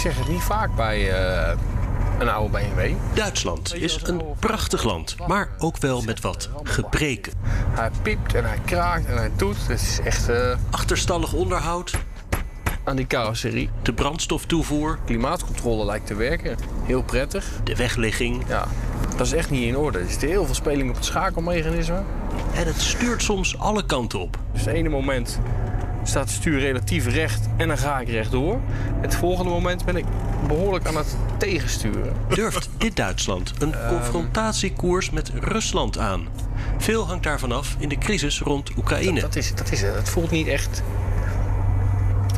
Ik zeg het niet vaak bij uh, een oude BMW. Duitsland is een prachtig land, maar ook wel met wat gebreken. Hij piept en hij kraakt en hij doet. Het is echt... Uh... Achterstallig onderhoud. Aan die carrosserie. De brandstoftoevoer. Klimaatcontrole lijkt te werken. Heel prettig. De wegligging. Ja, dat is echt niet in orde. Er zit heel veel speling op het schakelmechanisme. En het stuurt soms alle kanten op. Dus het ene moment staat het stuur relatief recht en dan ga ik rechtdoor. Het volgende moment ben ik behoorlijk aan het tegensturen. Durft dit Duitsland een ehm. confrontatiekoers met Rusland aan? Veel hangt daarvan af in de crisis rond Oekraïne. Dat, is, dat is het. Het voelt niet echt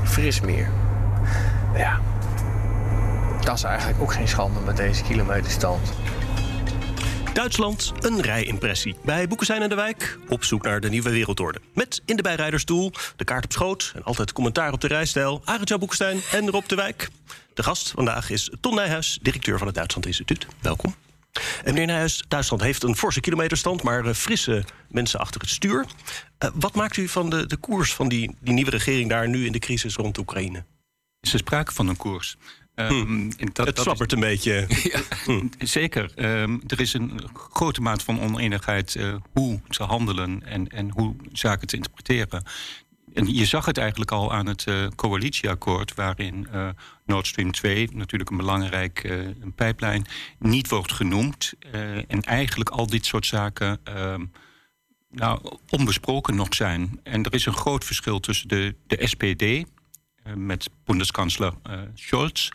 fris meer. Ja, dat is eigenlijk ook geen schande met deze kilometerstand. Duitsland, een rijimpressie. Bij Boekestein en de Wijk op zoek naar de nieuwe wereldorde. Met in de bijrijdersstoel, de kaart op schoot en altijd commentaar op de rijstijl. Arend Boekestein en Rob de Wijk. De gast vandaag is Ton Nijhuis, directeur van het Duitsland Instituut. Welkom. En meneer Nijhuis, Duitsland heeft een forse kilometerstand... maar uh, frisse mensen achter het stuur. Uh, wat maakt u van de, de koers van die, die nieuwe regering daar... nu in de crisis rond Oekraïne? Is er sprake van een koers? Um, dat, het zwappert een beetje. Hm. Zeker. Um, er is een grote maat van oneenigheid uh, hoe ze handelen en, en hoe zaken te interpreteren. En je zag het eigenlijk al aan het uh, coalitieakkoord, waarin uh, Nord Stream 2, natuurlijk een belangrijk een pijplijn, niet wordt genoemd. en eigenlijk al dit soort zaken ehm, nou, onbesproken nog zijn. En er is een groot verschil tussen de, de SPD, eh, met bondskansler uh, Scholz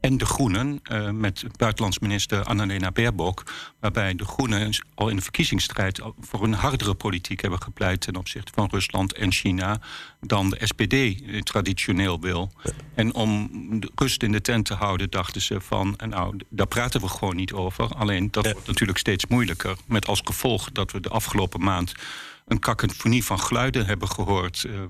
en de Groenen uh, met buitenlands minister Annalena Baerbock... waarbij de Groenen al in de verkiezingsstrijd voor een hardere politiek hebben gepleit... ten opzichte van Rusland en China dan de SPD traditioneel wil. En om rust in de tent te houden dachten ze van... nou, daar praten we gewoon niet over. Alleen dat wordt natuurlijk steeds moeilijker. Met als gevolg dat we de afgelopen maand een kakofonie van geluiden hebben gehoord... Uh,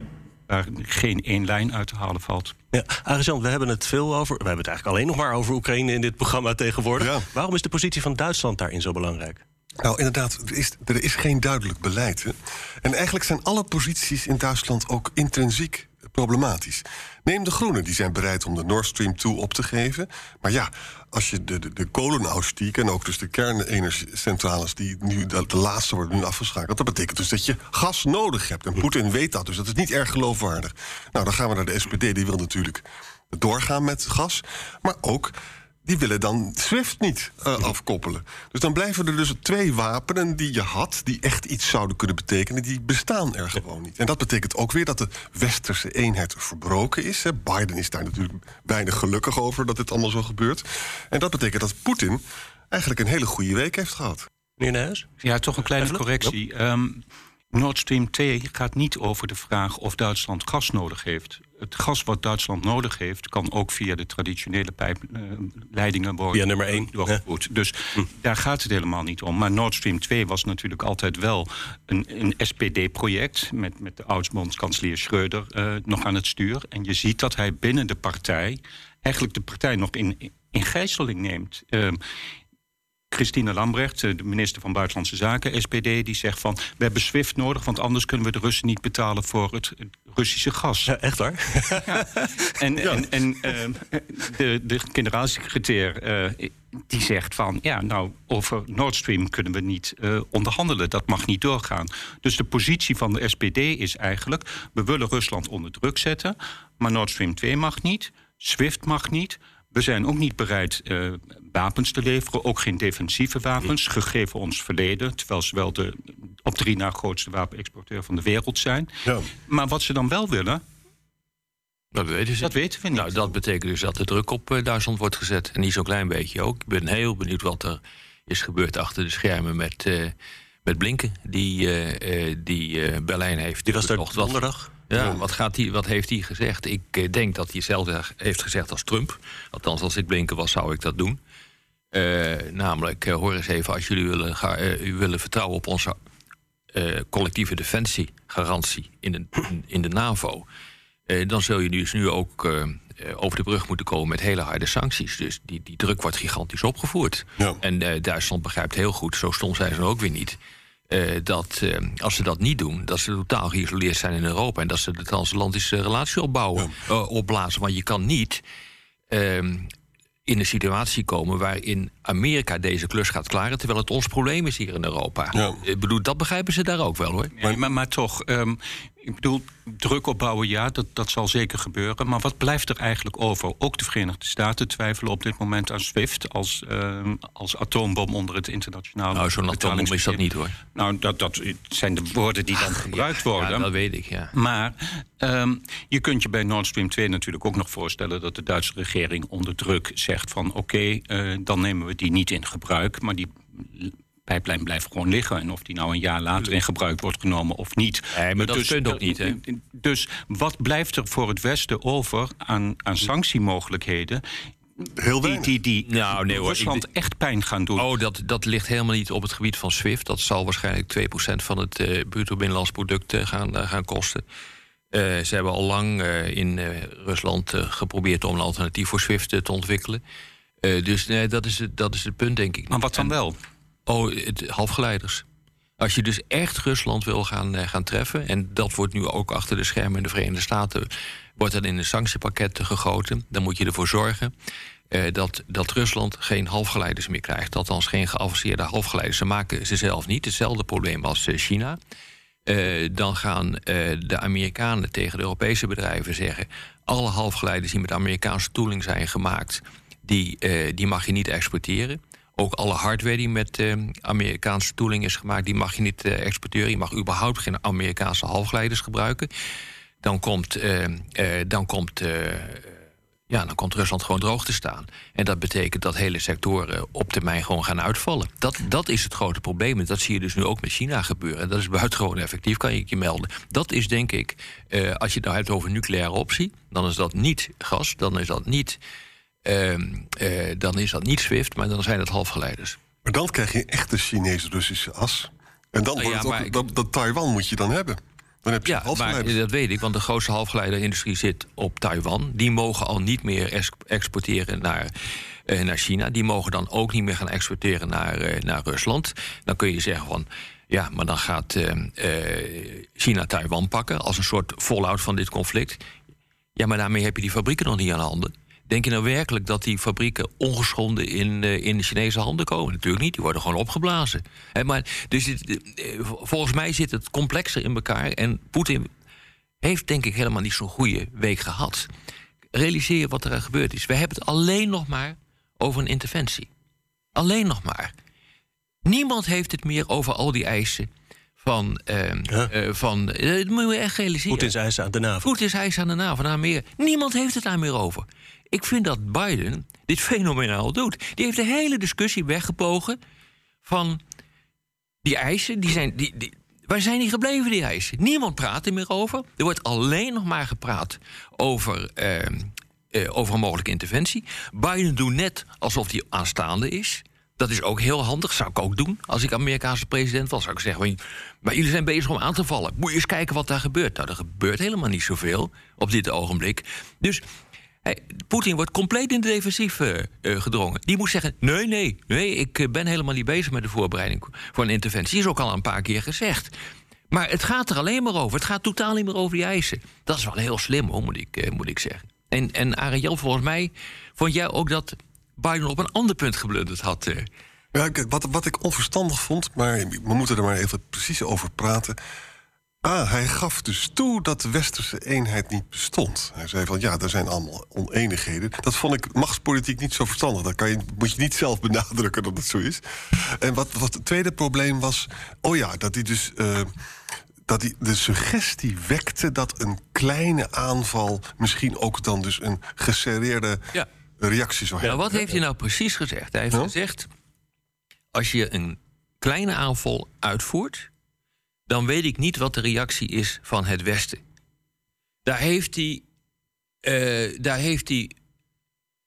waar geen één lijn uit te halen valt. Ja, Arjan, we hebben het veel over. We hebben het eigenlijk alleen nog maar over Oekraïne in dit programma tegenwoordig. Waarom is de positie van Duitsland daarin zo belangrijk? Nou, inderdaad, er is, er is geen duidelijk beleid. Hè? En eigenlijk zijn alle posities in Duitsland ook intrinsiek problematisch. Neem de Groenen, die zijn bereid om de Nord Stream 2 op te geven. Maar ja, als je de, de, de en ook dus de kernenergiecentrales... die nu de, de, laatste worden nu afgeschakeld... dat betekent dus dat je gas nodig hebt. En Poetin weet dat, dus dat is niet erg geloofwaardig. Nou, dan gaan we naar de SPD, die wil natuurlijk doorgaan met gas. Maar ook die willen dan SWIFT niet uh, afkoppelen. Dus dan blijven er dus twee wapenen die je had... die echt iets zouden kunnen betekenen, die bestaan er gewoon niet. En dat betekent ook weer dat de westerse eenheid verbroken is. Hè. Biden is daar natuurlijk weinig gelukkig over dat dit allemaal zo gebeurt. En dat betekent dat Poetin eigenlijk een hele goede week heeft gehad. Meneer Nijs? Ja, toch een kleine correctie. Um, Nord Stream 2 gaat niet over de vraag of Duitsland gas nodig heeft. Het gas wat Duitsland nodig heeft, kan ook via de traditionele pijpleidingen uh, worden via nummer 1 doorgevoerd. Dus hm. daar gaat het helemaal niet om. Maar Nord Stream 2 was natuurlijk altijd wel een, een SPD-project met, met de oud-bondskanselier Schreuder uh, nog aan het stuur. En je ziet dat hij binnen de partij eigenlijk de partij nog in, in gijzeling neemt. Uh, Christine Lambrecht, de minister van Buitenlandse Zaken, SPD, die zegt van... we hebben SWIFT nodig, want anders kunnen we de Russen niet betalen voor het Russische gas. Ja, echt waar? Ja. En, en, en uh, de, de generaalsecretair uh, die zegt van... ja, nou, over Nord Stream kunnen we niet uh, onderhandelen. Dat mag niet doorgaan. Dus de positie van de SPD is eigenlijk... we willen Rusland onder druk zetten, maar Nord Stream 2 mag niet... SWIFT mag niet... We zijn ook niet bereid uh, wapens te leveren, ook geen defensieve wapens, gegeven ons verleden, terwijl ze wel de op drie na grootste wapenexporteur van de wereld zijn. Ja. Maar wat ze dan wel willen, dat weten, ze. dat weten we niet. Nou, dat betekent dus dat de druk op uh, Duitsland wordt gezet. En niet zo'n klein beetje ook. Ik ben heel benieuwd wat er is gebeurd achter de schermen met, uh, met Blinken, die, die Berlijn heeft. Die was daar donderdag? Ja, wat, gaat die, wat heeft hij gezegd? Ik eh, denk dat hij hetzelfde heeft gezegd als Trump. Althans, als ik blinken was, zou ik dat doen. Eh, namelijk, eh, hoor eens even, als jullie willen, ga, eh, u willen vertrouwen op onze collectieve defensiegarantie in de, in, in de NAVO... dan zul je dus nu ook over de brug moeten komen met hele harde sancties. Dus die, die druk wordt gigantisch opgevoerd. Ja. En Duitsland begrijpt heel goed, zo stom zijn ze ook weer niet... dat als ze dat niet doen, dat ze totaal geïsoleerd zijn in Europa... en dat ze de transatlantische relatie opbouwen, opblazen. Want je kan niet ehm, in een situatie komen waarin Amerika deze klus gaat klaren... terwijl het ons probleem is hier in Europa. Ja. Ik bedoel, dat begrijpen ze daar ook wel, hoor. Maar, maar toch, ehm, ik bedoel, druk opbouwen, ja, dat, dat zal zeker gebeuren. Maar wat blijft er eigenlijk over? Ook de Verenigde Staten twijfelen op dit moment aan SWIFT als, ehm, als atoombom onder het internationale. Nou, zo'n atoombom is dat niet, hoor. Nou, dat, dat zijn de woorden die dan gebruikt worden. Ja, dat weet ik, ja. Maar ehm, je kunt je bij Nord Stream 2 natuurlijk ook nog voorstellen dat de Duitse regering onder druk zegt van oké, eh, dan nemen we die niet in gebruik, maar die pijplijn blijft gewoon liggen. En of die nou een jaar later in gebruik wordt genomen of niet. Nee, maar dat kunt ook niet, hè? Dus wat blijft er voor het Westen over aan, aan sanctiemogelijkheden Heel die, weinig. die, die Nou, nee, hoor, Rusland echt pijn gaan doen? Oh, dat, dat ligt helemaal niet op het gebied van SWIFT. Dat zal waarschijnlijk 2% van het eh bruto binnenlands product eh, gaan, eh, gaan kosten. Eh, ze hebben al lang eh, in eh, Rusland eh, geprobeerd om een alternatief voor SWIFT te ontwikkelen. Eh, dus nee, dat, is het, dat is het punt, denk ik. maar wat dan En- wel? Oh, halfgeleiders. Als je dus echt Rusland wil gaan, eh, gaan treffen... en dat wordt nu ook achter de schermen in de Verenigde Staten... wordt dat in een sanctiepakket gegoten... dan moet je ervoor zorgen eh, dat, dat Rusland geen halfgeleiders meer krijgt. Althans, geen geavanceerde halfgeleiders. Ze maken ze zelf niet. Hetzelfde probleem als eh, China. Dan gaan de Amerikanen tegen de Europese bedrijven zeggen... alle halfgeleiders die met Amerikaanse tooling zijn gemaakt... die, die mag je niet exporteren. Ook alle hardware die met eh, Amerikaanse tooling is gemaakt... die mag je niet eh, exporteren. Je mag überhaupt geen Amerikaanse halfgeleiders gebruiken. Dan komt, eh, dan komt ja, dan komt Rusland gewoon droog te staan. En dat betekent dat hele sectoren op termijn gewoon gaan uitvallen. Dat, dat is het grote probleem. En dat zie je dus nu ook met China gebeuren. En dat is buitengewoon effectief, kan ik je melden. Dat is denk ik, als je het nou hebt over nucleaire optie... dan is dat niet gas, dan is dat niet, dan is dat niet SWIFT... maar dan zijn het halfgeleiders. Maar dan krijg je echt de Chinees-Russische as. En dan Nou wordt ja, het ook, ik- dat, dat Taiwan moet je dan hebben. Dan heb je Ja, maar dat weet ik, want de grootste halfgeleiderindustrie zit op Taiwan. Die mogen al niet meer ex- exporteren naar, eh, naar China. Die mogen dan ook niet meer gaan exporteren naar, eh, naar Rusland. Dan kun je zeggen van. Ja, maar dan gaat eh, eh, China Taiwan pakken als een soort fallout van dit conflict. Ja, maar daarmee heb je die fabrieken nog niet aan handen. Denk je nou werkelijk dat die fabrieken ongeschonden in, eh, in de Chinese handen komen? Natuurlijk niet, die worden gewoon opgeblazen. Maar, dus eh, volgens mij zit het complexer in elkaar. En Poetin heeft denk ik helemaal niet zo'n goede week gehad. Realiseer je wat er gebeurd is. We hebben het alleen nog maar over een interventie. Alleen nog maar. Niemand heeft het meer over al die eisen van... ehm, Ja. eh, van eh, dat moet je echt realiseren. Poetins eisen aan de NAVO. Poetin is eisen aan de NAVO, naar meer. Niemand heeft het daar meer over. Ik vind dat Biden dit fenomenaal doet. Die heeft de hele discussie weggebogen van die eisen. Die zijn, die, die, waar zijn die gebleven, die eisen? Niemand praat er meer over. Er wordt alleen nog maar gepraat over, ehm, eh, over een mogelijke interventie. Biden doet net alsof hij aanstaande is. Dat is ook heel handig, zou ik ook doen. Als ik Amerikaanse president was, zou ik zeggen... maar jullie zijn bezig om aan te vallen. Moet je eens kijken wat daar gebeurt. Nou, er gebeurt helemaal niet zoveel op dit ogenblik. Dus hij- Poetin wordt compleet in de defensief eh, eh, gedrongen. Die moet zeggen: nee, nee, nee, ik eh, ben helemaal niet bezig met de voorbereiding voor een interventie. Is ook al een paar keer gezegd. Maar het gaat er alleen maar over. Het gaat totaal niet meer over die eisen. Dat is wel heel slim, hoor, moet ik, moet ik zeggen. En, en Ariel, volgens mij vond jij ook dat Biden op een ander punt geblunderd had. eh. Ja, wat, wat ik onverstandig vond, maar we moeten er maar even precies over praten. Ah, hij gaf dus toe dat de westerse eenheid niet bestond. Hij zei van ja, er zijn allemaal oneenigheden. Dat vond ik machtspolitiek niet zo verstandig. Dat kan je, moet je niet zelf benadrukken dat het zo is. En wat, wat het tweede probleem was, oh ja, dat hij dus. eh, dat hij de suggestie wekte dat een kleine aanval misschien ook dan dus een geserreerde Ja. Reactie zou Nou, hebben. wat heeft hij nou precies gezegd? Hij heeft gezegd: als je een kleine aanval uitvoert, dan weet ik niet wat de reactie is van het Westen. daar heeft hij. eh, daar heeft hij.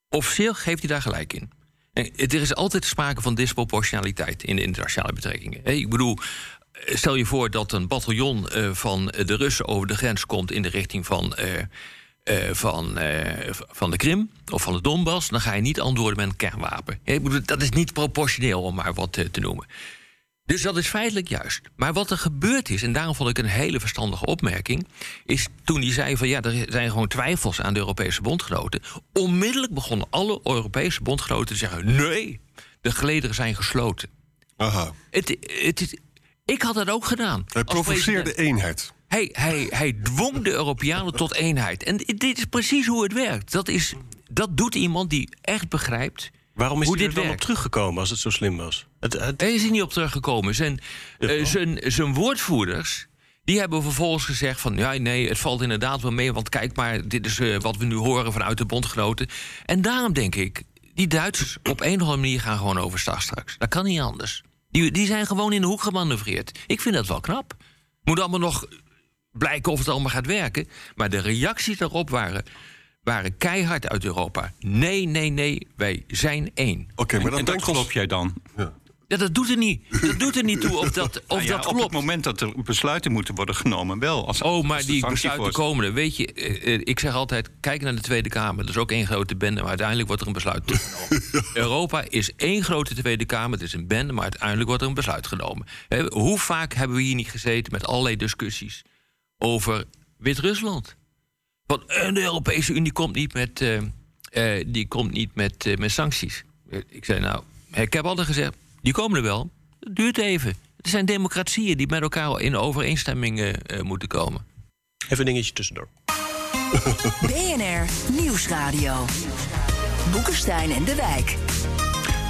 Officieel geeft hij daar gelijk in. En er is altijd sprake van disproportionaliteit in de internationale betrekkingen. Ik bedoel, eh, stel je voor dat een bataljon eh, van de Russen over de grens komt in de richting van. Eh, van, eh, van de Krim of van de Donbass, dan ga je niet antwoorden met een kernwapen. Hé, Ik bedoel, dat is niet proportioneel, om maar wat eh, te noemen. Dus dat is feitelijk juist. Maar wat er gebeurd is, en daarom vond ik een hele verstandige opmerking, is toen hij zei van ja, er zijn gewoon twijfels aan de Europese bondgenoten. Onmiddellijk begonnen alle Europese bondgenoten te zeggen: nee, de gelederen zijn gesloten. Aha. Het, het, ik had dat ook gedaan. Hij provoceerde eenheid. Hij, hij, hij dwong de Europeanen tot eenheid. En dit is precies hoe het werkt. Dat, is, dat doet iemand die echt begrijpt. Waarom is hoe hij er dit dan op teruggekomen als het zo slim was? Het, het- Hij is er niet op teruggekomen. Zijn, eh, zijn, zijn woordvoerders. Die hebben vervolgens gezegd van ja, nee, het valt inderdaad wel mee. Want kijk maar, dit is eh, wat we nu horen vanuit de bondgenoten. En daarom denk ik, die Duitsers op een of andere manier gaan gewoon overstag straks. Dat kan niet anders. Die, die zijn gewoon in de hoek gemanoeuvreerd. Ik vind dat wel knap. Moet allemaal nog blijken of het allemaal gaat werken. Maar de reacties daarop waren, waren keihard uit Europa. Nee, nee, nee, wij zijn één. Oké, maar En, dat en dat ons... geloof jij dan? Ja. Ja, dat doet er niet. Dat doet er niet toe of dat, of Nou ja, dat op klopt. het moment dat er besluiten moeten worden genomen, wel. Als, Oh, maar als die besluiten komende. Weet je, eh, eh, ik zeg altijd: kijk naar de Tweede Kamer. Dat is ook één grote bende, maar uiteindelijk wordt er een besluit genomen. Europa is één grote Tweede Kamer. Het is een bende, maar uiteindelijk wordt er een besluit genomen. Hè, hoe vaak hebben we hier niet gezeten met allerlei discussies over Wit-Rusland? Want de Europese Unie komt niet met, eh, eh, die komt niet met, eh, met sancties. Ik zei nou, ik heb altijd gezegd: die komen er wel. Het duurt even. Het zijn democratieën die met elkaar in overeenstemming moeten komen. Even een dingetje tussendoor. BNR Nieuwsradio. Boekenstein en de Wijk.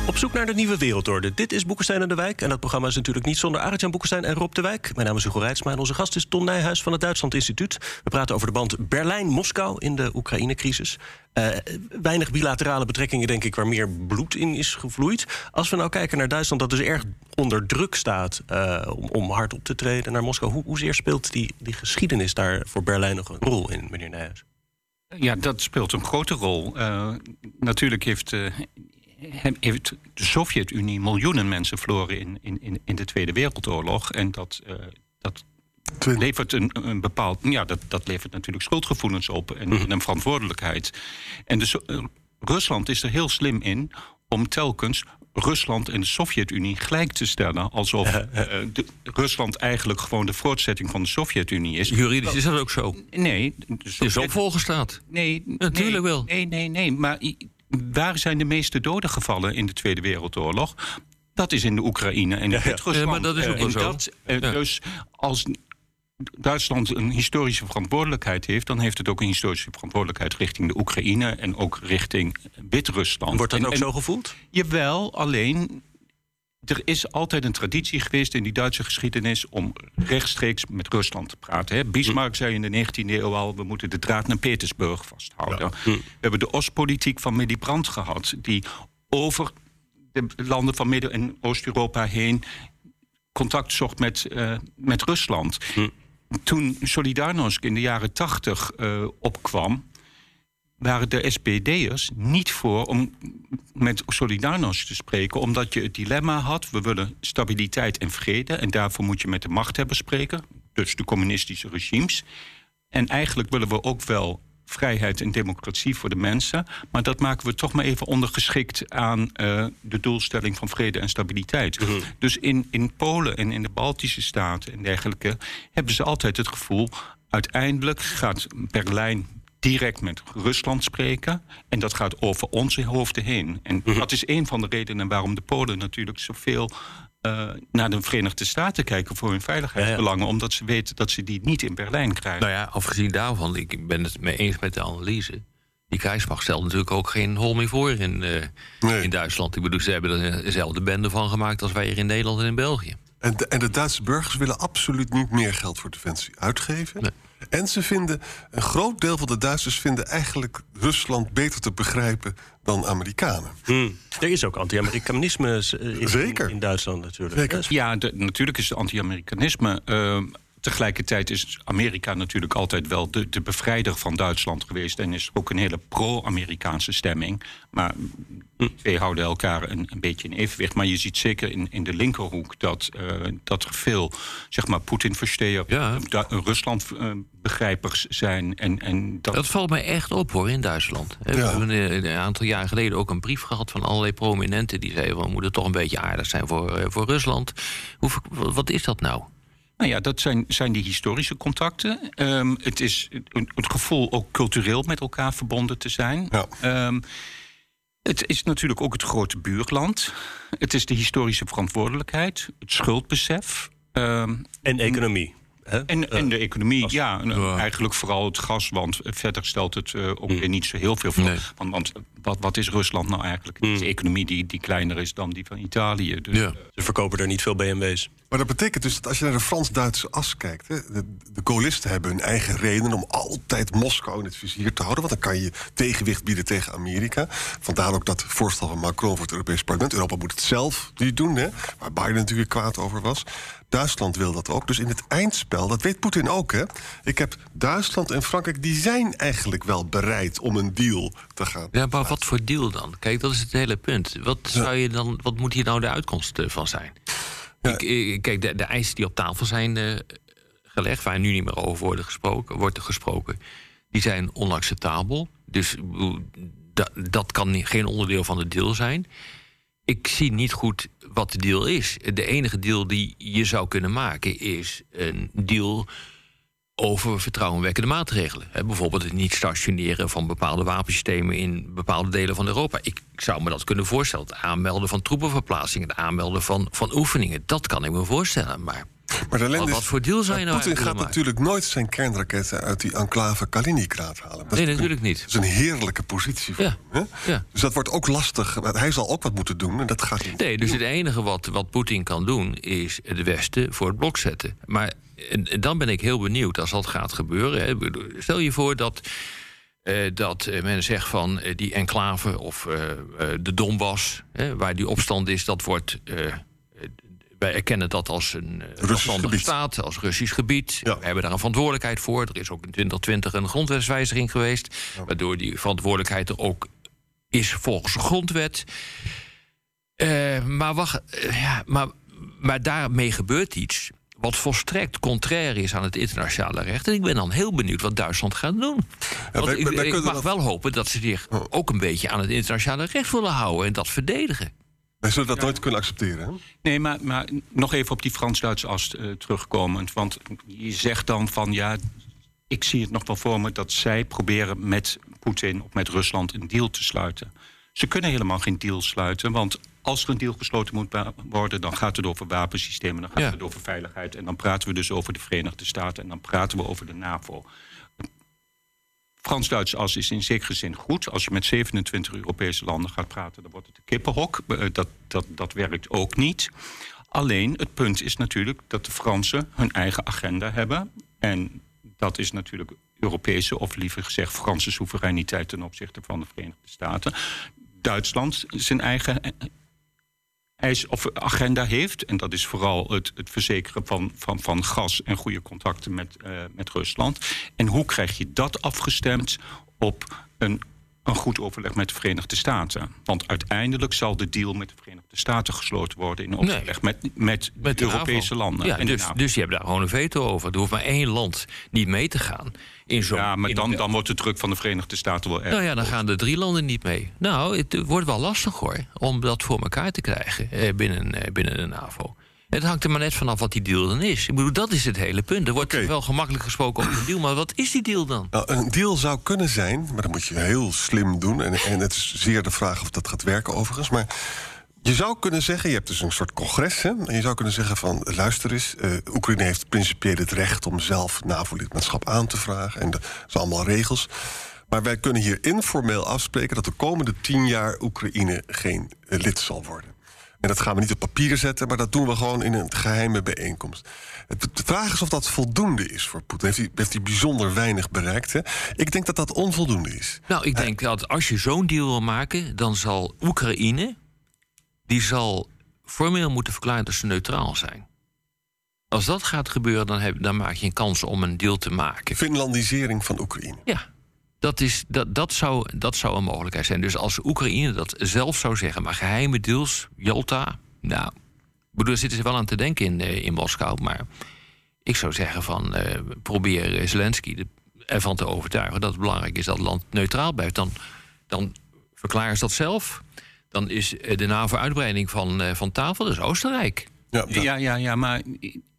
Op zoek naar de nieuwe wereldorde. Dit is Boekenstein en de Wijk. En dat programma is natuurlijk niet zonder Arjan Boekenstein en Rob de Wijk. Mijn naam is Hugo Reitsma en onze gast is Ton Nijhuis van het Duitsland Instituut. We praten over de band Berlijn-Moskou in de Oekraïne-crisis. Eh, weinig bilaterale betrekkingen, denk ik, waar meer bloed in is gevloeid. Als we nou kijken naar Duitsland, dat dus erg onder druk staat eh, om, om hard op te treden naar Moskou. Hoe, hoezeer speelt die, die geschiedenis daar voor Berlijn nog een rol in, meneer Nijhuis? Ja, dat speelt een grote rol. Eh, natuurlijk heeft, he- heeft de Sovjet-Unie miljoenen mensen verloren in, in, in, in de Tweede Wereldoorlog. En dat, eh, dat levert een, een bepaald. Ja, dat, dat levert natuurlijk schuldgevoelens op en, en een verantwoordelijkheid. En dus, eh, Rusland is er heel slim in om telkens Rusland en de Sovjet-Unie gelijk te stellen. Alsof eh, de- Rusland eigenlijk gewoon de voortzetting van de Sovjet-Unie is. Juridisch is dat ook zo. Nee, de is Sovjet- opvolgestaat. Nee, Natuurlijk nee, wel. Nee, nee, nee. Maar waar zijn de meeste doden gevallen in de Tweede Wereldoorlog? Dat is in de Oekraïne en in Wit-Rusland. Ja, maar dat is ook Eh, wel en zo. dat, eh, Ja. Dus als Duitsland een historische verantwoordelijkheid heeft... dan heeft het ook een historische verantwoordelijkheid richting de Oekraïne... en ook richting Wit-Rusland. Wordt dat En- ook en- zo gevoeld? Jawel, alleen er is altijd een traditie geweest in die Duitse geschiedenis om rechtstreeks met Rusland te praten. Hè. Bismarck zei in de 19e eeuw al: we moeten de draad naar Petersburg vasthouden. We hebben de Oostpolitiek van Willy Brandt gehad, die over de landen van Midden- en Oost-Europa heen contact zocht met, eh, met Rusland. Toen Solidarnosc in de jaren 80 eh, opkwam, waren de SPD'ers niet voor om met Solidarnosc te spreken... omdat je het dilemma had, we willen stabiliteit en vrede... en daarvoor moet je met de machthebbers spreken, dus de communistische regimes. En eigenlijk willen we ook wel vrijheid en democratie voor de mensen... maar dat maken we toch maar even ondergeschikt aan eh, de doelstelling van vrede en stabiliteit. Dus in, in Polen en in de Baltische Staten en dergelijke... hebben ze altijd het gevoel, uiteindelijk gaat Berlijn direct met Rusland spreken. En dat gaat over onze hoofden heen. En dat is een van de redenen waarom de Polen natuurlijk zoveel eh, naar de Verenigde Staten kijken voor hun veiligheidsbelangen. Omdat ze weten dat ze die niet in Berlijn krijgen. Nou ja, afgezien daarvan, ik ben het mee eens met de analyse. Die krijgsmacht stelt natuurlijk ook geen hol meer voor in, eh, Nee. in Duitsland. Ik bedoel, ze hebben er dezelfde bende van gemaakt als wij hier in Nederland en in België. En de, en de Duitse burgers willen absoluut niet meer geld voor defensie uitgeven. Nee. En ze vinden, een groot deel van de Duitsers vinden eigenlijk Rusland beter te begrijpen dan Amerikanen. Er is ook anti-Amerikanisme eh, in, Duitsland natuurlijk. Zeker. Ja, de- natuurlijk is het anti-Amerikanisme. eh, tegelijkertijd is Amerika natuurlijk altijd wel de, de bevrijder van Duitsland geweest. En is ook een hele pro-Amerikaanse stemming. Maar die twee houden elkaar een, een beetje in evenwicht. Maar je ziet zeker in, in de linkerhoek dat, uh, dat er veel zeg maar, Poetin-versteer, Ja. Rusland-begrijpers zijn. En, en dat, Dat valt mij echt op hoor in Duitsland. We hebben eh, een aantal jaar geleden ook een brief gehad van allerlei prominenten die zeiden: we moeten toch een beetje aardig zijn voor, eh, voor Rusland. Hoe, wat is dat nou? Nou ja, dat zijn, zijn die historische contacten. Ehm, het is een- het gevoel ook cultureel met elkaar verbonden te zijn. Ja. Ehm, het is natuurlijk ook het grote buurland. Het is de historische verantwoordelijkheid, het schuldbesef. ehm, En economie. Hè? en, en de economie, ja, en, Ja. eigenlijk vooral het gas, want verder stelt het eh, ook weer niet zo heel veel voor. Nee. Want, want wat, wat is Rusland nou eigenlijk? Het is een economie die, die kleiner is dan die van Italië. Dus, Ja. Ze verkopen er niet veel BMW's. Maar dat betekent dus dat als je naar de Frans-Duitse as kijkt... Hè, de, de Gaullisten hebben hun eigen reden om altijd Moskou in het vizier te houden... want dan kan je tegenwicht bieden tegen Amerika. Vandaar ook dat voorstel van Macron voor het Europees Parlement. Europa moet het zelf niet doen, hè, waar Biden natuurlijk kwaad over was. Duitsland wil dat ook. Dus in het eindspel, dat weet Poetin ook, hè. Ik heb Duitsland en Frankrijk, die zijn eigenlijk wel bereid om een deal te gaan. Ja, maar wat voor deal dan? Kijk, dat is het hele punt. Wat, zou je dan, wat moet hier nou de uitkomst eh, van zijn? Ik, kijk, de, de eisen die op tafel zijn eh, gelegd, waar nu niet meer over worden gesproken, wordt er gesproken, die zijn onacceptabel. Dus ik bedoel, da- dat kan geen onderdeel van de deal zijn. Ik zie niet goed wat de deal is. De enige deal die je zou kunnen maken is een deal over vertrouwenwekkende maatregelen. Bijvoorbeeld het niet stationeren van bepaalde wapensystemen in bepaalde delen van Europa. Ik zou me dat kunnen voorstellen. Het aanmelden van troepenverplaatsingen, het aanmelden van, van oefeningen. Dat kan ik me voorstellen. Maar Maar de Wat- wat voor deal zou je nou Poetin gaat natuurlijk nooit zijn kernraketten uit die enclave Kaliningrad halen. Dat nee, natuurlijk niet. Dat is een heerlijke positie voor Ja, hem. Ja. Dus dat wordt ook lastig. Hij zal ook wat moeten doen en dat gaat niet. Nee, dus het enige wat, wat Poetin kan doen is het Westen voor het blok zetten. Maar dan ben ik heel benieuwd als dat gaat gebeuren. Hè. Stel je voor dat, eh, dat eh, men zegt van eh, die enclave of de Donbass, hè, waar die opstand is, dat wordt. wij erkennen dat als een zelfstandige gebied. staat, als Russisch gebied. Ja. We hebben daar een verantwoordelijkheid voor. Er is ook in 2020 een grondwetswijziging geweest, waardoor die verantwoordelijkheid er ook is volgens de grondwet. Maar, wacht, ja, maar, maar daarmee gebeurt iets wat volstrekt contrair is aan het internationale recht. En ik ben dan heel benieuwd wat Duitsland gaat doen. Want wij- ik, wij ik mag dat- wel hopen dat ze zich ook een beetje aan het internationale recht willen houden en dat verdedigen. Wij zullen dat nooit kunnen accepteren. Hè? Nee, maar, maar nog even op die Frans-Duitse as eh, terugkomend. Want je zegt dan van ja, ik zie het nog wel voor me dat zij proberen met Poetin of met Rusland een deal te sluiten. Ze kunnen helemaal geen deal sluiten, want als er een deal gesloten moet worden, dan gaat het over wapensystemen, dan gaat Ja. het over veiligheid en dan praten we dus over de Verenigde Staten en dan praten we over de NAVO. Frans-Duitse as is in zekere zin goed. Als je met 27 Europese landen gaat praten, dan wordt het een kippenhok. Eh, Dat, dat, dat werkt ook niet. Alleen het punt is natuurlijk dat de Fransen hun eigen agenda hebben. En dat is natuurlijk Europese, of liever gezegd Franse soevereiniteit ten opzichte van de Verenigde Staten. Duitsland zijn eigen eh, eis of agenda heeft. En dat is vooral het, het verzekeren van, van, van gas en goede contacten met, eh, met Rusland. En hoe krijg je dat afgestemd op een, een goed overleg met de Verenigde Staten? Want uiteindelijk zal de deal met de Verenigde Staten gesloten worden in overleg met, met, Met de de Europese NAVO. landen. Ja, en dus, dus je hebt daar gewoon een veto over. Er hoeft maar één land niet mee te gaan. In zo'n, ja, maar dan, dan wordt de druk van de Verenigde Staten wel erg. Nou ja, dan gaan de drie landen niet mee. Nou, het wordt wel lastig hoor, om dat voor elkaar te krijgen eh, binnen, eh, binnen de NAVO. Het hangt er maar net vanaf wat die deal dan is. Ik bedoel, dat is het hele punt. Er wordt wel gemakkelijk gesproken over de deal, maar wat is die deal dan? Nou, een deal zou kunnen zijn, maar dat moet je heel slim doen. En, en het is zeer de vraag of dat gaat werken overigens. Maar je zou kunnen zeggen, je hebt dus een soort congres. Hè, en je zou kunnen zeggen van, luister eens... eh, Oekraïne heeft principieel het recht om zelf NAVO-lidmaatschap aan te vragen. En dat zijn allemaal regels. Maar wij kunnen hier informeel afspreken... dat de komende tien jaar Oekraïne geen eh, lid zal worden. En dat gaan we niet op papier zetten, maar dat doen we gewoon in een geheime bijeenkomst. De vraag is of dat voldoende is voor Poetin. Heeft hij, heeft hij bijzonder weinig bereikt? Hè? Ik denk dat dat onvoldoende is. Nou, ik denk dat als je zo'n deal wil maken, dan zal Oekraïne, die zal formeel moeten verklaren dat ze neutraal zijn. Als dat gaat gebeuren, dan, heb, dan maak je een kans om een deal te maken. Finlandisering van Oekraïne. Ja, dat, is, dat, dat, zou, dat zou een mogelijkheid zijn. Dus als Oekraïne dat zelf zou zeggen, maar geheime deals, Jalta, nou, bedoel, zitten ze wel aan te denken in, eh, in Moskou, maar ik zou zeggen van eh, probeer Zelensky ervan te overtuigen dat het belangrijk is dat het land neutraal blijft. Dan, dan verklaren ze dat zelf. Dan is eh, de NAVO-uitbreiding van, van tafel, is Oostenrijk. Ja, dat- Ja, ja, ja, maar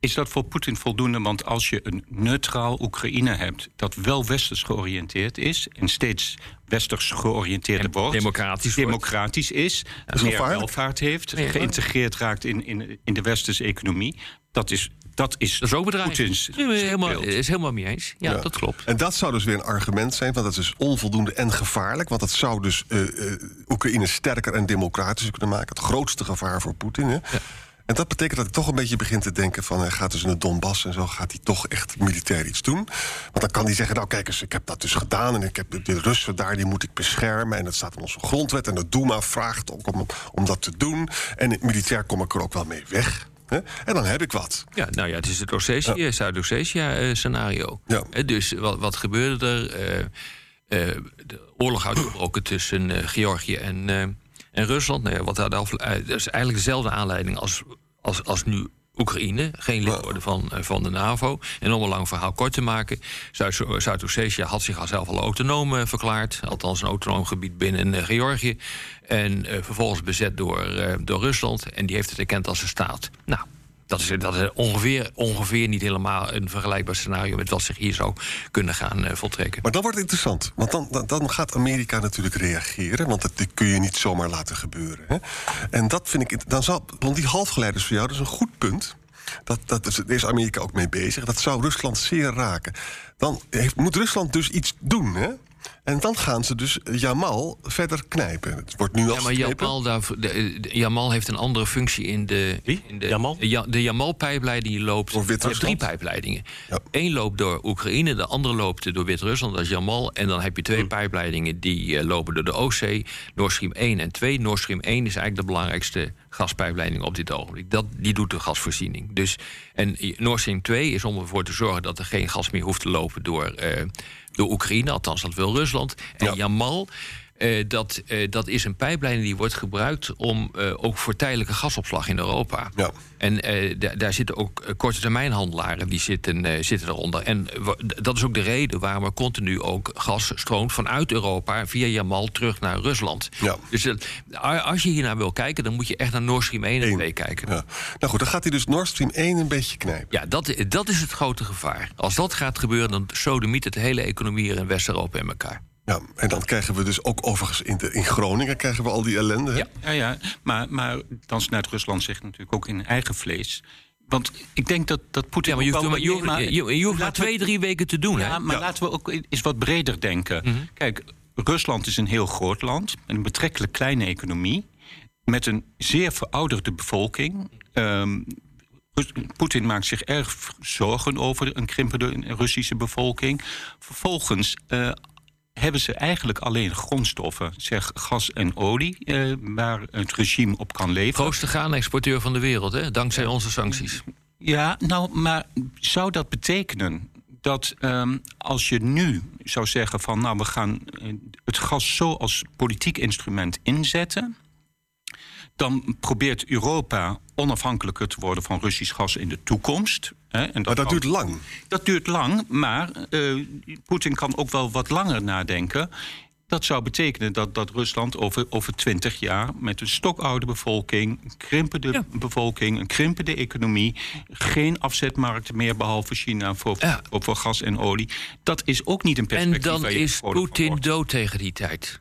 is dat voor Poetin voldoende? Want als je een neutraal Oekraïne hebt dat wel westers georiënteerd is en steeds westers georiënteerd En wordt, democratisch wordt. democratisch is, is meer gevaarlijk. welvaart heeft, Ja. geïntegreerd raakt in, in, in de westerse economie, dat is, dat is, Dat is ook. Poetins helemaal, is helemaal mee eens. Ja, Ja. dat klopt. En dat zou dus weer een argument zijn, want dat is onvoldoende en gevaarlijk. Want dat zou dus eh, eh, Oekraïne sterker en democratischer kunnen maken. Het grootste gevaar voor Poetin. Hè? En dat betekent dat ik toch een beetje begin te denken van... hij gaat dus in de Donbass en zo, gaat hij toch echt militair iets doen. Want dan kan hij zeggen, nou kijk eens, ik heb dat dus gedaan... en ik heb de- Russen daar, die moet ik beschermen... en dat staat in onze grondwet en de Duma vraagt ook om, om dat te doen. En militair kom ik er ook wel mee weg. Hè? En dan heb ik wat. Ja, nou ja, het is het Ossetië, Zuid-Ossetia-scenario. Ja. dus wat, wat gebeurde er? Eh, eh, de oorlog uitgebroken tussen eh, Georgië en, eh, en Rusland. Nou ja, wat eh, dat is eigenlijk dezelfde aanleiding als, als, als nu Oekraïne. Geen lid worden van, eh, van de NAVO. En om een lang verhaal kort te maken... Zuid- Zuid-Ossetia had zich al zelf al autonoom eh, verklaard. Althans een autonoom gebied binnen eh, Georgië. En vervolgens bezet door, door Rusland. En die heeft het erkend als een staat. Nou, dat is, dat is ongeveer, ongeveer niet helemaal een vergelijkbaar scenario met wat zich hier zou kunnen gaan eh, voltrekken. Maar dan wordt interessant. Want dan, dan, gaat Amerika natuurlijk reageren. Want dat kun je niet zomaar laten gebeuren. Hè? En dat vind ik. Dan zal, want die halfgeleiders voor jou, dat is een goed punt. Dat, dat daar is Amerika ook mee bezig. Dat zou Rusland zeer raken. Dan moet Rusland dus iets doen. Hè? En dan gaan ze dus Jamal verder knijpen. Het wordt nu al Ja, maar. Jamal, daar, de, de- Jamal heeft een andere functie in de... Wie? In de, Jamal? Ja, de Jamal-pijpleiding die loopt... Door je hebt Wit-Rusland? drie pijpleidingen. Ja. Eén loopt door Oekraïne, de andere loopt door Wit-Rusland, dat is Jamal. En dan heb je Hm. twee pijpleidingen die eh, lopen door de Oostzee. Nord Stream 1 en 2. Nord Stream 1 is eigenlijk de belangrijkste gaspijpleiding op dit ogenblik. Dat, die doet de gasvoorziening. Dus, en Nord Stream 2 is om ervoor te zorgen dat er geen gas meer hoeft te lopen door, eh, door Oekraïne. Althans, dat wil Rusland. En Ja. Jamal, eh, dat, eh, dat is een pijpleiding die wordt gebruikt om eh, ook voor tijdelijke gasopslag in Europa. Ja. En da- daar zitten ook korte termijnhandelaren die zitten, zitten eronder. En dat is ook de reden waarom er continu ook gas stroomt vanuit Europa via Jamal terug naar Rusland. Ja. Dus als je hier naar wil kijken, dan moet je echt naar Nord Stream 1 en Eén. 2 kijken. Ja. Nou goed, dan gaat hij dus Nord Stream 1 een beetje knijpen. Ja, dat, dat is het grote gevaar. Als dat gaat gebeuren, dan sodemiet het de hele economie hier in West-Europa in elkaar. Ja, en dan krijgen we dus ook overigens in, de, in Groningen krijgen we al die ellende. hè? Ja. Ja, ja maar, maar dan snijdt Rusland zich natuurlijk ook in eigen vlees. Want ik denk dat, dat Poetin. Ja, maar je hoeft, wel- maar, je hoeft, Nee, je, je hoeft maar laten we- twee, drie weken te doen. Ja, hè? maar Ja. laten we ook eens wat breder denken. Mhm. Kijk, Rusland is een heel groot land, met een betrekkelijk kleine economie, met een zeer verouderde bevolking. Ehm, Poetin maakt zich erg zorgen over een krimpende Russische bevolking. Vervolgens eh, hebben ze eigenlijk alleen grondstoffen, zeg gas en olie, eh, waar het regime op kan leven. Grootste graanexporteur van de wereld, hè? dankzij onze sancties. Ja, nou, maar zou dat betekenen dat ehm, als je nu zou zeggen van nou we gaan eh, het gas zo als politiek instrument inzetten, dan probeert Europa onafhankelijker te worden van Russisch gas in de toekomst. Hè, en Maar dat kan- duurt lang. dat duurt lang, maar eh, Poetin kan ook wel wat langer nadenken. Dat zou betekenen dat, dat Rusland over, over 20 jaar met een stokoude bevolking, een krimpende Ja. bevolking, een krimpende economie, geen afzetmarkten meer behalve China voor, Ja. voor, voor gas en olie. Dat is ook niet een En perspectief. dan waar je is Poetin dood tegen die tijd.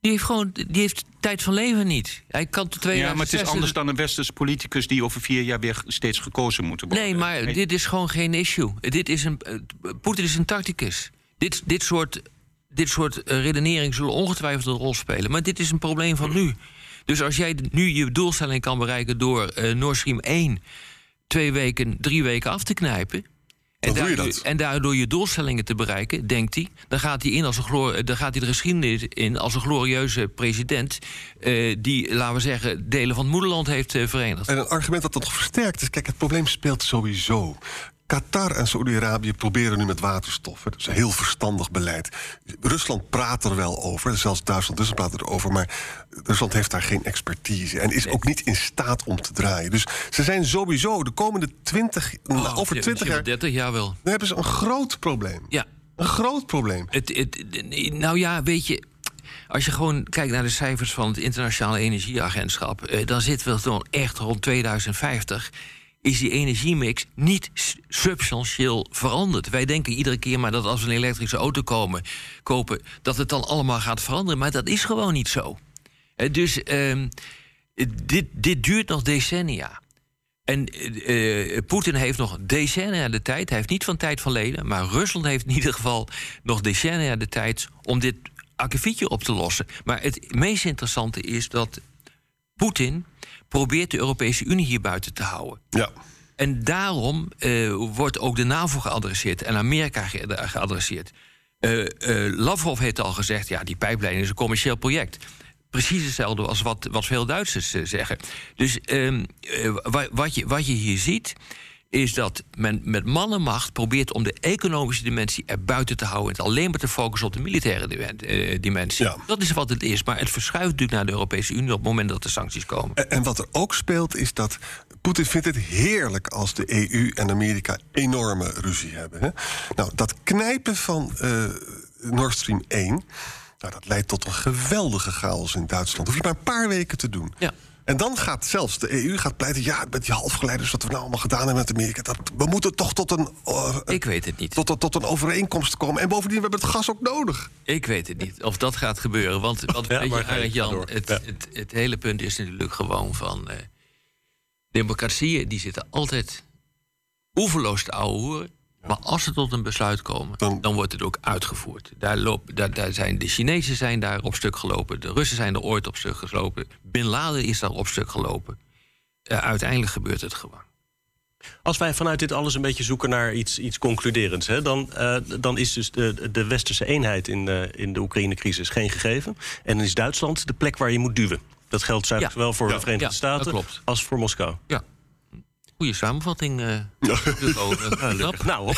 Die heeft gewoon die heeft tijd van leven niet. Hij kan tot Ja, maar het is 2006 anders dan een westerse politicus die over vier jaar weer steeds gekozen moet worden. Nee, maar dit is gewoon geen issue. Dit is een, eh, Poetin is een tacticus. Dit, dit soort, dit soort eh, redenering zullen ongetwijfeld een rol spelen. Maar dit is een probleem van nu. Dus als jij nu je doelstelling kan bereiken door eh Nord Stream 1 twee weken, drie weken af te knijpen. Doe je dat. en daardoor je doelstellingen te bereiken, denkt hij, dan gaat hij, in als een glo- dan gaat hij de geschiedenis in als een glorieuze president. eh, die, laten we zeggen, delen van het moederland heeft eh, verenigd. En een argument dat dat nog versterkt is... kijk, het probleem speelt sowieso. Qatar en Saoedi-Arabië proberen nu met waterstof. hè. Dat is een heel verstandig beleid. Rusland praat er wel over, zelfs Duitsland dus praat erover... maar Rusland heeft daar geen expertise... en is ook niet in staat om te draaien. Dus ze zijn sowieso de komende 20, Oh, over 20 jaar... 30 jaar wel. dan hebben ze een groot probleem. Ja, Een groot probleem. Het, het, nou ja, weet je. Als je gewoon kijkt naar de cijfers van het Internationale Energieagentschap, eh, dan zitten we dan echt rond 2050. Is die energiemix niet substantieel veranderd? Wij denken iedere keer maar dat als we een elektrische auto komen, kopen, dat het dan allemaal gaat veranderen. Maar dat is gewoon niet zo. Dus ehm, dit, dit duurt nog decennia. En eh, eh, Poetin heeft nog decennia de tijd. Hij heeft niet van tijd van leden. Maar Rusland heeft in ieder geval nog decennia de tijd om dit akkefietje op te lossen. Maar het meest interessante is dat Poetin probeert de Europese Unie hier buiten te houden. Ja. En daarom eh, wordt ook de NAVO geadresseerd en Amerika ge- geadresseerd. Eh, eh, Lavrov heeft al gezegd, ja, die pijplijn is een commercieel project. Precies hetzelfde als wat, wat veel Duitsers eh, zeggen. Dus ehm, eh, wa- wat, je, wat je hier ziet, is dat men met mannenmacht probeert om de economische dimensie er buiten te houden... en het alleen maar te focussen op de militaire eh, dimensie. Ja. Dat is wat het is, maar het verschuift natuurlijk naar de Europese Unie... op het moment dat er sancties komen. En, en wat er ook speelt is dat Poetin vindt het heerlijk als de EU en Amerika enorme ruzie hebben. Hè? Nou, dat knijpen van eh, Nord Stream 1, nou, dat leidt tot een geweldige chaos in Duitsland. Hoef je maar een paar weken te doen. Ja. En dan gaat zelfs de EU gaat pleiten... ja, met die halfgeleiders, wat we nou allemaal gedaan hebben met Amerika... Dat, we moeten toch tot een, eh, Ik weet het niet. tot, tot, tot een overeenkomst komen. En bovendien, we hebben het gas ook nodig. Ik weet het niet of dat gaat gebeuren. Want, want Ja, weet maar je, Jan, door. het, Ja. het, het hele punt is natuurlijk gewoon van... eh, democratieën die zitten altijd oeverloos te ouwehoeren. Maar als ze tot een besluit komen, Dan- dan, wordt het ook uitgevoerd. Daar loop, daar, daar zijn, de Chinezen zijn daar op stuk gelopen. De Russen zijn er ooit op stuk gelopen. Bin Laden is daar op stuk gelopen. Eh, uiteindelijk gebeurt het gewoon. Als wij vanuit dit alles een beetje zoeken naar iets, iets concluderends, hè, dan, eh, dan is dus de, de westerse eenheid in, de in de Oekraïne-crisis geen gegeven. En dan is Duitsland de plek waar je moet duwen. Dat geldt Ja. zowel voor Ja. de Verenigde Ja, Staten dat klopt. als voor Moskou. Ja. Goeie samenvatting. Gelukkig. Nou,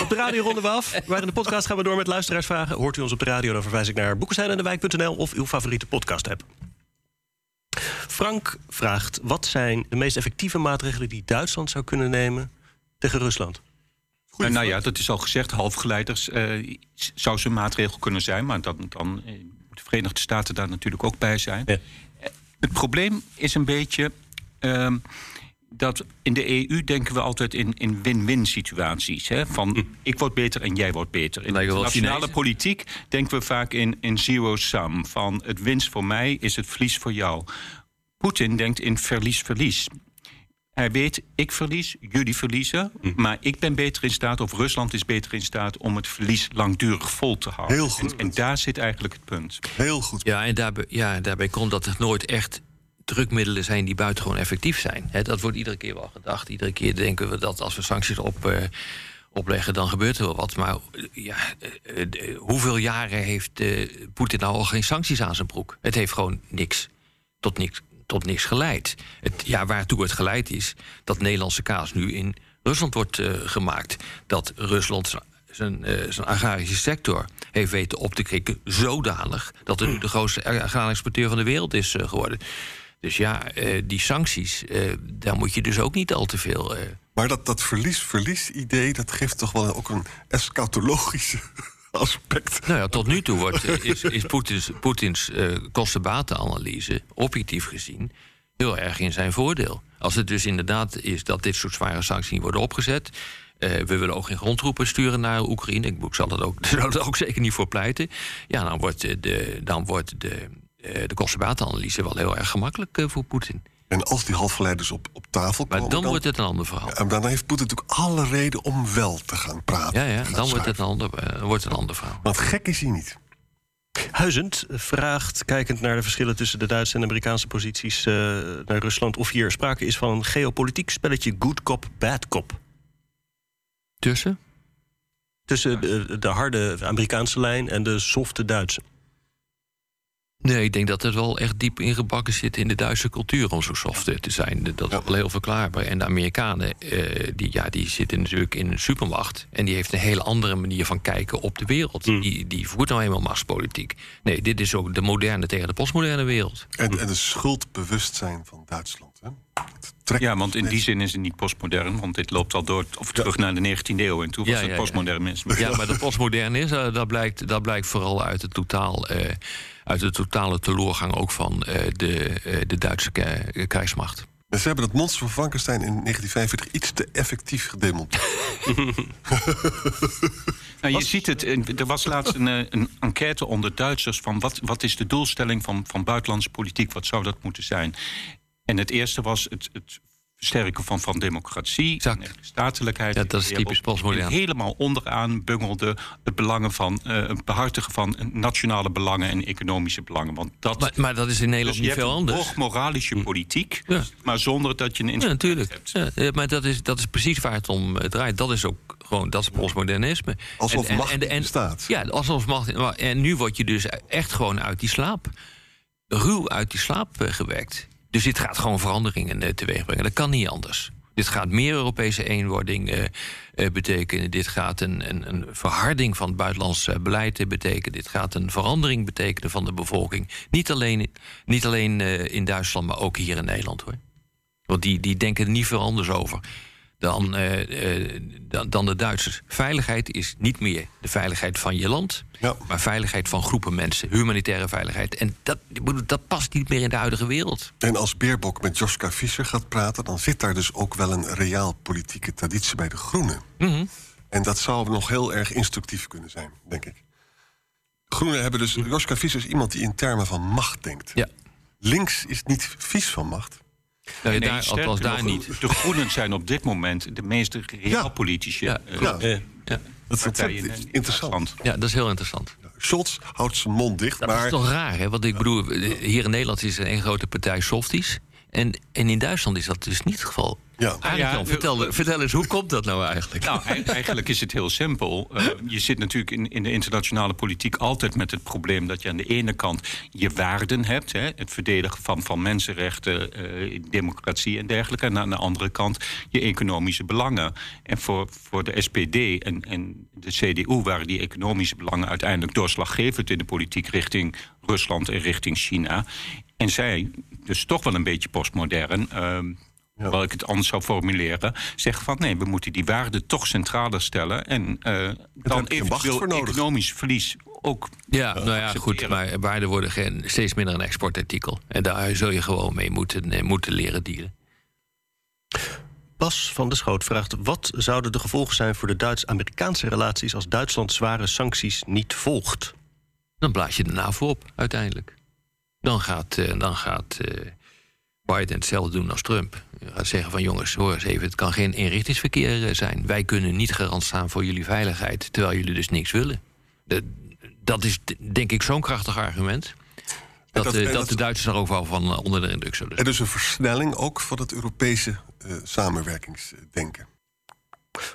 op de radio ronden we af. Maar in de podcast gaan we door met luisteraarsvragen. Hoort u ons op de radio, dan verwijs ik naar boekestein of uw favoriete podcast-app. Frank vraagt: wat zijn de meest effectieve maatregelen die Duitsland zou kunnen nemen tegen Rusland? Nou ja, dat is al gezegd. Halfgeleiders eh, zou zo'n maatregel kunnen zijn. Maar dan, dan eh, moeten de Verenigde Staten daar natuurlijk ook bij zijn. Ja. Het probleem is een beetje ehm, dat in de EU denken we altijd in, in win-win situaties. Hè? Van ik word beter en jij wordt beter. In de nationale politiek denken we vaak in, in zero-sum. Van het winst voor mij is het verlies voor jou. Poetin denkt in verlies-verlies. Hij weet, ik verlies, jullie verliezen. Maar ik ben beter in staat, of Rusland is beter in staat... om het verlies langdurig vol te houden. Heel goed. En, en daar zit eigenlijk het punt. Heel goed. Ja, en daarbij, ja, daarbij komt dat er nooit echt drukmiddelen zijn die buitengewoon effectief zijn. Dat wordt iedere keer wel gedacht. Iedere keer denken we dat als we sancties op, eh, opleggen, dan gebeurt er wel wat. Maar eh, ja, eh, hoeveel jaren heeft Poetin nou al geen sancties aan zijn broek? Het heeft gewoon niks tot niks, tot niks geleid. Het, ja, waartoe het geleid is dat Nederlandse kaas nu in Rusland wordt gemaakt. Dat Rusland zijn- zijn, agrarische sector heeft weten op te krikken zodanig dat het nu de grootste agrarische exporteur van de wereld is geworden. Dus ja, eh, die sancties, eh, daar moet je dus ook niet al te veel. eh, Maar dat, dat verlies-verlies-idee, dat geeft toch wel ook een eschatologische aspect. Nou ja, tot nu toe wordt, is, is Poetins, Poetins kostenbatenanalyse, objectief gezien, heel erg in zijn voordeel. Als het dus inderdaad is dat dit soort zware sancties niet worden opgezet. we willen ook geen grondtroepen sturen naar Oekraïne. Ik zal dat ook, zou er ook zeker niet voor pleiten. Ja, dan wordt de, dan wordt de, de kostenbatenanalyse wel heel erg gemakkelijk eh, voor Poetin. En als die halfgeleiders op, op tafel Maar komen... dan wordt het een ander verhaal. En dan heeft Poetin natuurlijk alle reden om wel te gaan praten. Ja, ja, dan wordt het een ander, eh, wordt het een ander verhaal. Want gek is hij niet. Huizend vraagt, kijkend naar de verschillen tussen de Duitse en Amerikaanse posities eh, naar Rusland, of hier sprake is van een geopolitiek spelletje good cop, bad cop. Tussen? Tussen de, de harde Amerikaanse lijn en de softe Duitse. Nee, ik denk dat het wel echt diep ingebakken zit in de Duitse cultuur om zo soft te zijn. Dat is wel heel verklaarbaar. En de Amerikanen, eh, die, ja, die zitten natuurlijk in een supermacht. En die heeft een hele andere manier van kijken op de wereld. Hmm. Die, die voert nou eenmaal machtspolitiek. Nee, dit is ook de moderne tegen de postmoderne wereld. En, en de schuldbewustzijn van Duitsland. Hè? Het trekt Ja, want in die zin is het niet postmodern, want dit loopt al door of terug naar de 19e eeuw. En toen was Ja, het ja, ja. postmodernisme. Ja, maar dat postmoderne is, eh, dat, blijkt, dat blijkt vooral uit het totaal. eh, uit de totale teleurgang ook van eh, de, eh, de Duitse krijgsmacht. En ze hebben het monster van Frankenstein in 1945 iets te effectief gedemonteerd. Nou, je ziet het, er was laatst een, een enquête onder Duitsers van wat, wat is de doelstelling van, van buitenlandse politiek, wat zou dat moeten zijn? En het eerste was het, het versterken van, van democratie, en statelijkheid. Ja, dat is typisch postmodern. En helemaal onderaan bungelde het belangen van, eh, het behartigen van nationale belangen en economische belangen. Want dat, Maar, maar dat is in Nederland dus niet veel een anders. hoog moralische politiek, Ja. maar zonder dat je een Ja, instrument natuurlijk. hebt. Ja, ja, maar dat is, dat is precies waar het om eh, draait. Dat is ook gewoon, dat is postmodernisme. Alsof macht niet bestaat. Ja, alsof macht. maar- En nu word je dus echt gewoon uit die slaap, ruw uit die slaap eh, gewerkt. Dus dit gaat gewoon veranderingen eh, teweeg brengen. Dat kan niet anders. Dit gaat meer Europese eenwording eh, eh, betekenen. Dit gaat een, een, een verharding van het buitenlands beleid betekenen. Dit gaat een verandering betekenen van de bevolking. Niet alleen, niet alleen in Duitsland, maar ook hier in Nederland hoor. Want die, die denken er niet veel anders over dan, eh, eh, dan, dan de Duitsers. Veiligheid is niet meer de veiligheid van je land, Ja. maar veiligheid van groepen mensen, humanitaire veiligheid. En dat, dat past niet meer in de huidige wereld. En als Beerbok met Joschka Fischer gaat praten... dan zit daar dus ook wel een reaal politieke traditie bij de Groenen. Mhm. En dat zou nog heel erg instructief kunnen zijn, denk ik. Groenen hebben dus... Joschka Fischer is iemand die in termen van macht denkt. Ja. Links is niet vies van macht. Nou, Nee, daar, sterker althans daar nog, niet. De Groenen zijn op dit moment de meest realpolitische Ja, eh, eh, Ja. Dat is in interessant. Ja, dat is heel interessant. Scholz houdt zijn mond dicht, Dat maar... is toch raar, hè? Want ik bedoel, hier in Nederland is er een grote partij softies. En, en in Duitsland is dat dus niet het geval. Ja. Arendt Ja, Jan, vertel, vertel eens, hoe komt dat nou eigenlijk? Nou, ei- eigenlijk is het heel simpel. Eh, je zit natuurlijk in, in de internationale politiek altijd met het probleem dat je aan de ene kant je waarden hebt, hè, het verdedigen van, van mensenrechten, eh, democratie en dergelijke, en aan de andere kant je economische belangen. En voor, voor de SPD en, en de CDU waren die economische belangen uiteindelijk doorslaggevend in de politiek richting Rusland en richting China. En zij, dus toch wel een beetje postmodern. ehm, Hoewel ik het anders zou formuleren, zeggen van nee, we moeten die waarden toch centraler stellen. En eh, dan macht eventueel economisch verlies ook. Ja, nou ja, goed, maar waarden worden geen, steeds minder een exportartikel. En daar zul je gewoon mee moeten, eh, moeten leren dealen. Bas van de Schoot vraagt: wat zouden de gevolgen zijn voor de Duits-Amerikaanse relaties als Duitsland zware sancties niet volgt? Dan blaas je de NAVO op, uiteindelijk. Dan gaat, eh, dan gaat eh, Biden hetzelfde doen als Trump. Hij gaat zeggen van jongens, hoor eens even, het kan geen eenrichtingsverkeer eh, zijn. Wij kunnen niet garant staan voor jullie veiligheid, terwijl jullie dus niks willen. De- dat is denk ik zo'n krachtig argument. Dat, dat- en dat dat- de Duitsers daar ook wel van onder de indruk zullen En zijn. dus een versnelling ook van het Europese samenwerkingsdenken.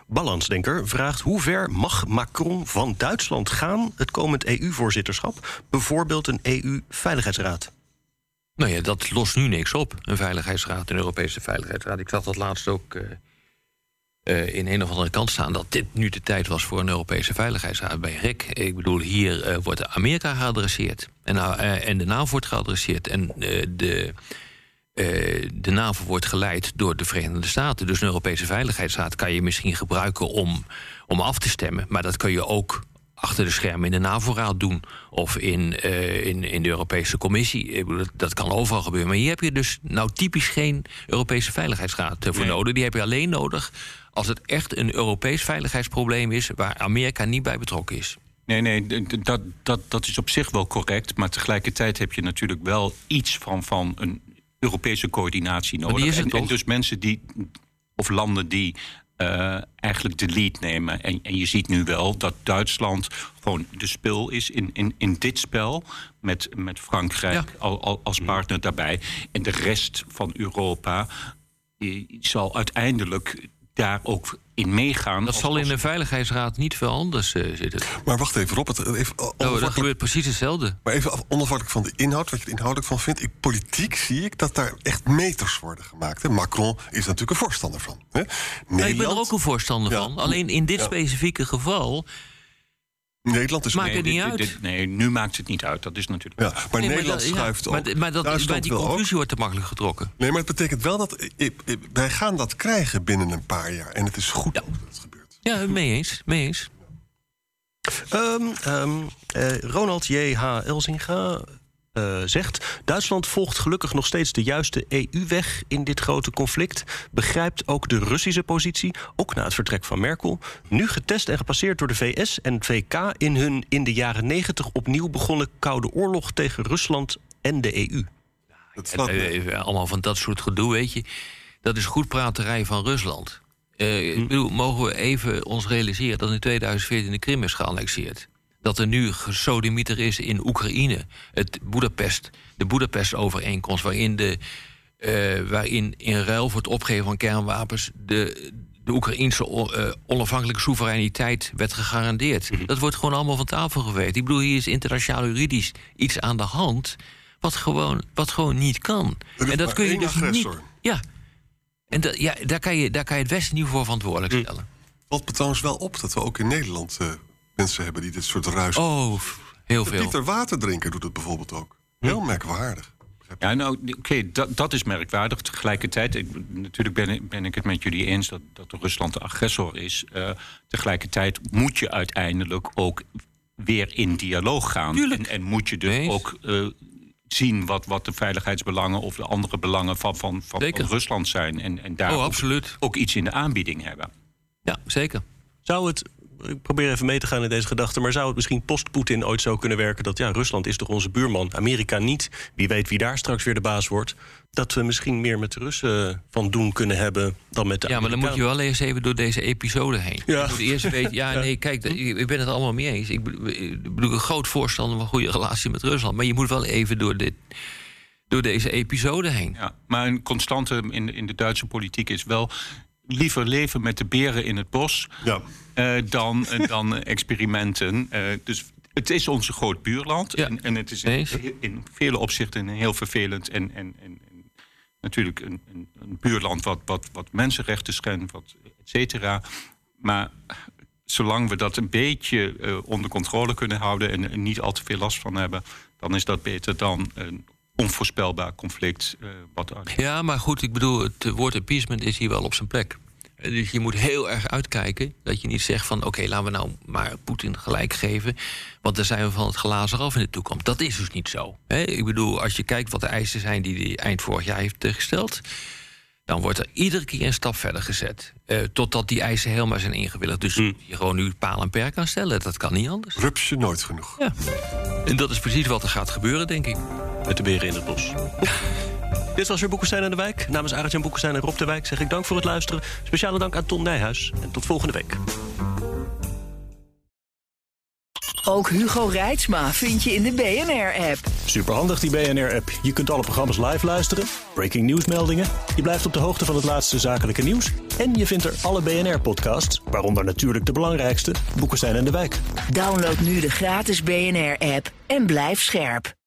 Balansdenker vraagt: hoe ver mag Macron van Duitsland gaan het komend EU-voorzitterschap? Bijvoorbeeld een EU-veiligheidsraad. Nou ja, dat lost nu niks op, een veiligheidsraad, een Europese veiligheidsraad. Ik zag dat laatst ook eh, eh, in een of andere kant staan... dat dit nu de tijd was voor een Europese veiligheidsraad bij RIK. Ik bedoel, hier eh, wordt Amerika geadresseerd. En, en de NAVO wordt geadresseerd. En de, eh, de NAVO wordt geleid door de Verenigde Staten. Dus een Europese veiligheidsraad kan je misschien gebruiken om, om af te stemmen. Maar dat kun je ook achter de schermen in de NAVO-raad doen. Of in, eh, in, in de Europese Commissie. Dat, kan overal gebeuren. Maar hier heb je dus nou typisch geen Europese veiligheidsraad eh, voor Nee. nodig. Die heb je alleen nodig als het echt een Europees veiligheidsprobleem is... waar Amerika niet bij betrokken is. Nee, nee, dat, dat, dat is op zich wel correct. Maar tegelijkertijd heb je natuurlijk wel iets van, van een Europese coördinatie nodig. is en, en dus mensen die, of landen die eh, eigenlijk de lead nemen. En, en je ziet nu wel dat Duitsland gewoon de spil is in, in, in dit spel. Met, met Frankrijk Ja. al, al, als partner daarbij. En de rest van Europa die zal uiteindelijk daar ook in meegaan. Dat als- zal in als- de Veiligheidsraad niet veel anders eh, zitten. Maar wacht even, Robert. Even, Nou, dat gebeurt precies hetzelfde. maar even af- onafhankelijk van de inhoud, wat je er inhoudelijk van vindt. Ik, politiek zie ik dat daar echt meters worden gemaakt. Hè. Macron is natuurlijk een voorstander van. Hè. Maar ik ben er ook een voorstander Ja. van. Alleen in dit Ja. specifieke geval. Nederland is... Maakt Nee, het niet dit- uit. dit- nee, nu maakt het niet uit. Dat is natuurlijk. Ja, maar Nee, Nederland dat- ja, schuift ook. maar, maar dat, Duitsland bij die ook. conclusie wordt te makkelijk getrokken. Nee, maar het betekent wel dat... eh, wij gaan dat krijgen binnen een paar jaar. En het is goed Ja. dat het gebeurt. Ja, mee eens. Mee eens. Ehm, ehm, eh, Ronald J.H. Elzinga eh, zegt... Duitsland volgt gelukkig nog steeds de juiste EU-weg in dit grote conflict. Begrijpt ook de Russische positie, ook na het vertrek van Merkel. Nu getest en gepasseerd door de VS en het VK... in hun in de jaren negentig opnieuw begonnen koude oorlog tegen Rusland en de EU. Dat En, slaat eh, eh, allemaal van dat soort gedoe, weet je. Dat is goed praterij van Rusland. Eh, Ik bedoel, mogen we even ons realiseren dat in 2014 de Krim is geannexeerd. Dat er nu gesodemieter is in Oekraïne. Het Boedapest, de Boedapest-overeenkomst, waarin, de, eh, waarin in ruil voor het opgeven van kernwapens de, de Oekraïnse eh, onafhankelijke soevereiniteit werd gegarandeerd. Dat wordt gewoon allemaal van tafel geweest. Ik bedoel, hier is internationaal juridisch iets aan de hand wat gewoon, wat gewoon niet kan. Is En dat kun je dus niet. agressor. Ja. En dat, ja, daar, kan je, daar kan je het Westen niet voor verantwoordelijk Hm. stellen. valt me trouwens wel op dat we ook in Nederland eh, mensen hebben die dit soort ruis. Oh, heel veel. Pieter Waterdrinker doet het bijvoorbeeld ook. Heel merkwaardig. Ja, nou, oké, dat, dat is merkwaardig. Tegelijkertijd, ik, natuurlijk ben ik, ben ik het met jullie eens dat, dat Rusland de agressor is. Eh, tegelijkertijd moet je uiteindelijk ook weer in dialoog gaan. Tuurlijk. En, en moet je dus ook eh, zien wat, wat de veiligheidsbelangen of de andere belangen van, van, van, Rusland zijn. En, en daar Oh, ook- ook iets in de aanbieding hebben. Ja, zeker. Zou het, ik probeer even mee te gaan in deze gedachte... maar zou het misschien post-Poetin ooit zo kunnen werken... dat ja, Rusland is toch onze buurman, Amerika niet. Wie weet wie daar straks weer de baas wordt. Dat we misschien meer met de Russen van doen kunnen hebben... dan met de Ja, maar dan moet je wel eens even door deze episode heen. Ja. Je moet eerst weten, ja, nee, kijk, ik ben het allemaal mee eens. Ik bedoel, ik bedoel een groot voorstander van een goede relatie met Rusland. Maar je moet wel even door, dit, door deze episode heen. Ja, maar een constante in, in de Duitse politiek is wel liever leven met de beren in het bos Ja. Eh, dan, eh, dan experimenten. Eh, dus het is onze groot buurland. Ja. En, en het is in, vele opzichten heel vervelend. En, en, en, natuurlijk een, een, een buurland wat, wat, wat mensenrechten schendt, wat et cetera. Maar zolang we dat een beetje onder controle kunnen houden en, en niet al te veel last van hebben, dan is dat beter dan een onvoorspelbaar conflict. wat Ja, maar goed, ik bedoel, het woord appeasement is hier wel op zijn plek. Dus je moet heel erg uitkijken dat je niet zegt van... oké, laten we nou maar Poetin gelijk geven... want dan zijn we van het glazen af in de toekomst. Dat is dus niet zo. Hè? Ik bedoel, als je kijkt wat de eisen zijn die hij eind vorig jaar heeft eh, gesteld... dan wordt er iedere keer een stap verder gezet. eh, totdat die eisen helemaal zijn ingewilligd. Dus je gewoon nu paal en perk kan stellen, dat kan niet anders. Rupsje nooit genoeg. Ja. En dat is precies wat er gaat gebeuren, denk ik. Met de beren in het bos. Dit was weer Boekenstein en de Wijk. Namens Arend-Jan Boekenstein en Rob de Wijk zeg ik dank voor het luisteren. Speciale dank aan Tom Nijhuis. En tot volgende week. Ook Hugo Reitsma vind je in de BNR-app. Superhandig die BNR-app. Je kunt alle programma's live luisteren, breaking nieuwsmeldingen. Je blijft op de hoogte van het laatste zakelijke nieuws. En je vindt er alle BNR-podcasts, waaronder natuurlijk de belangrijkste, Boekenstein en de Wijk. Download nu de gratis BNR-app en blijf scherp.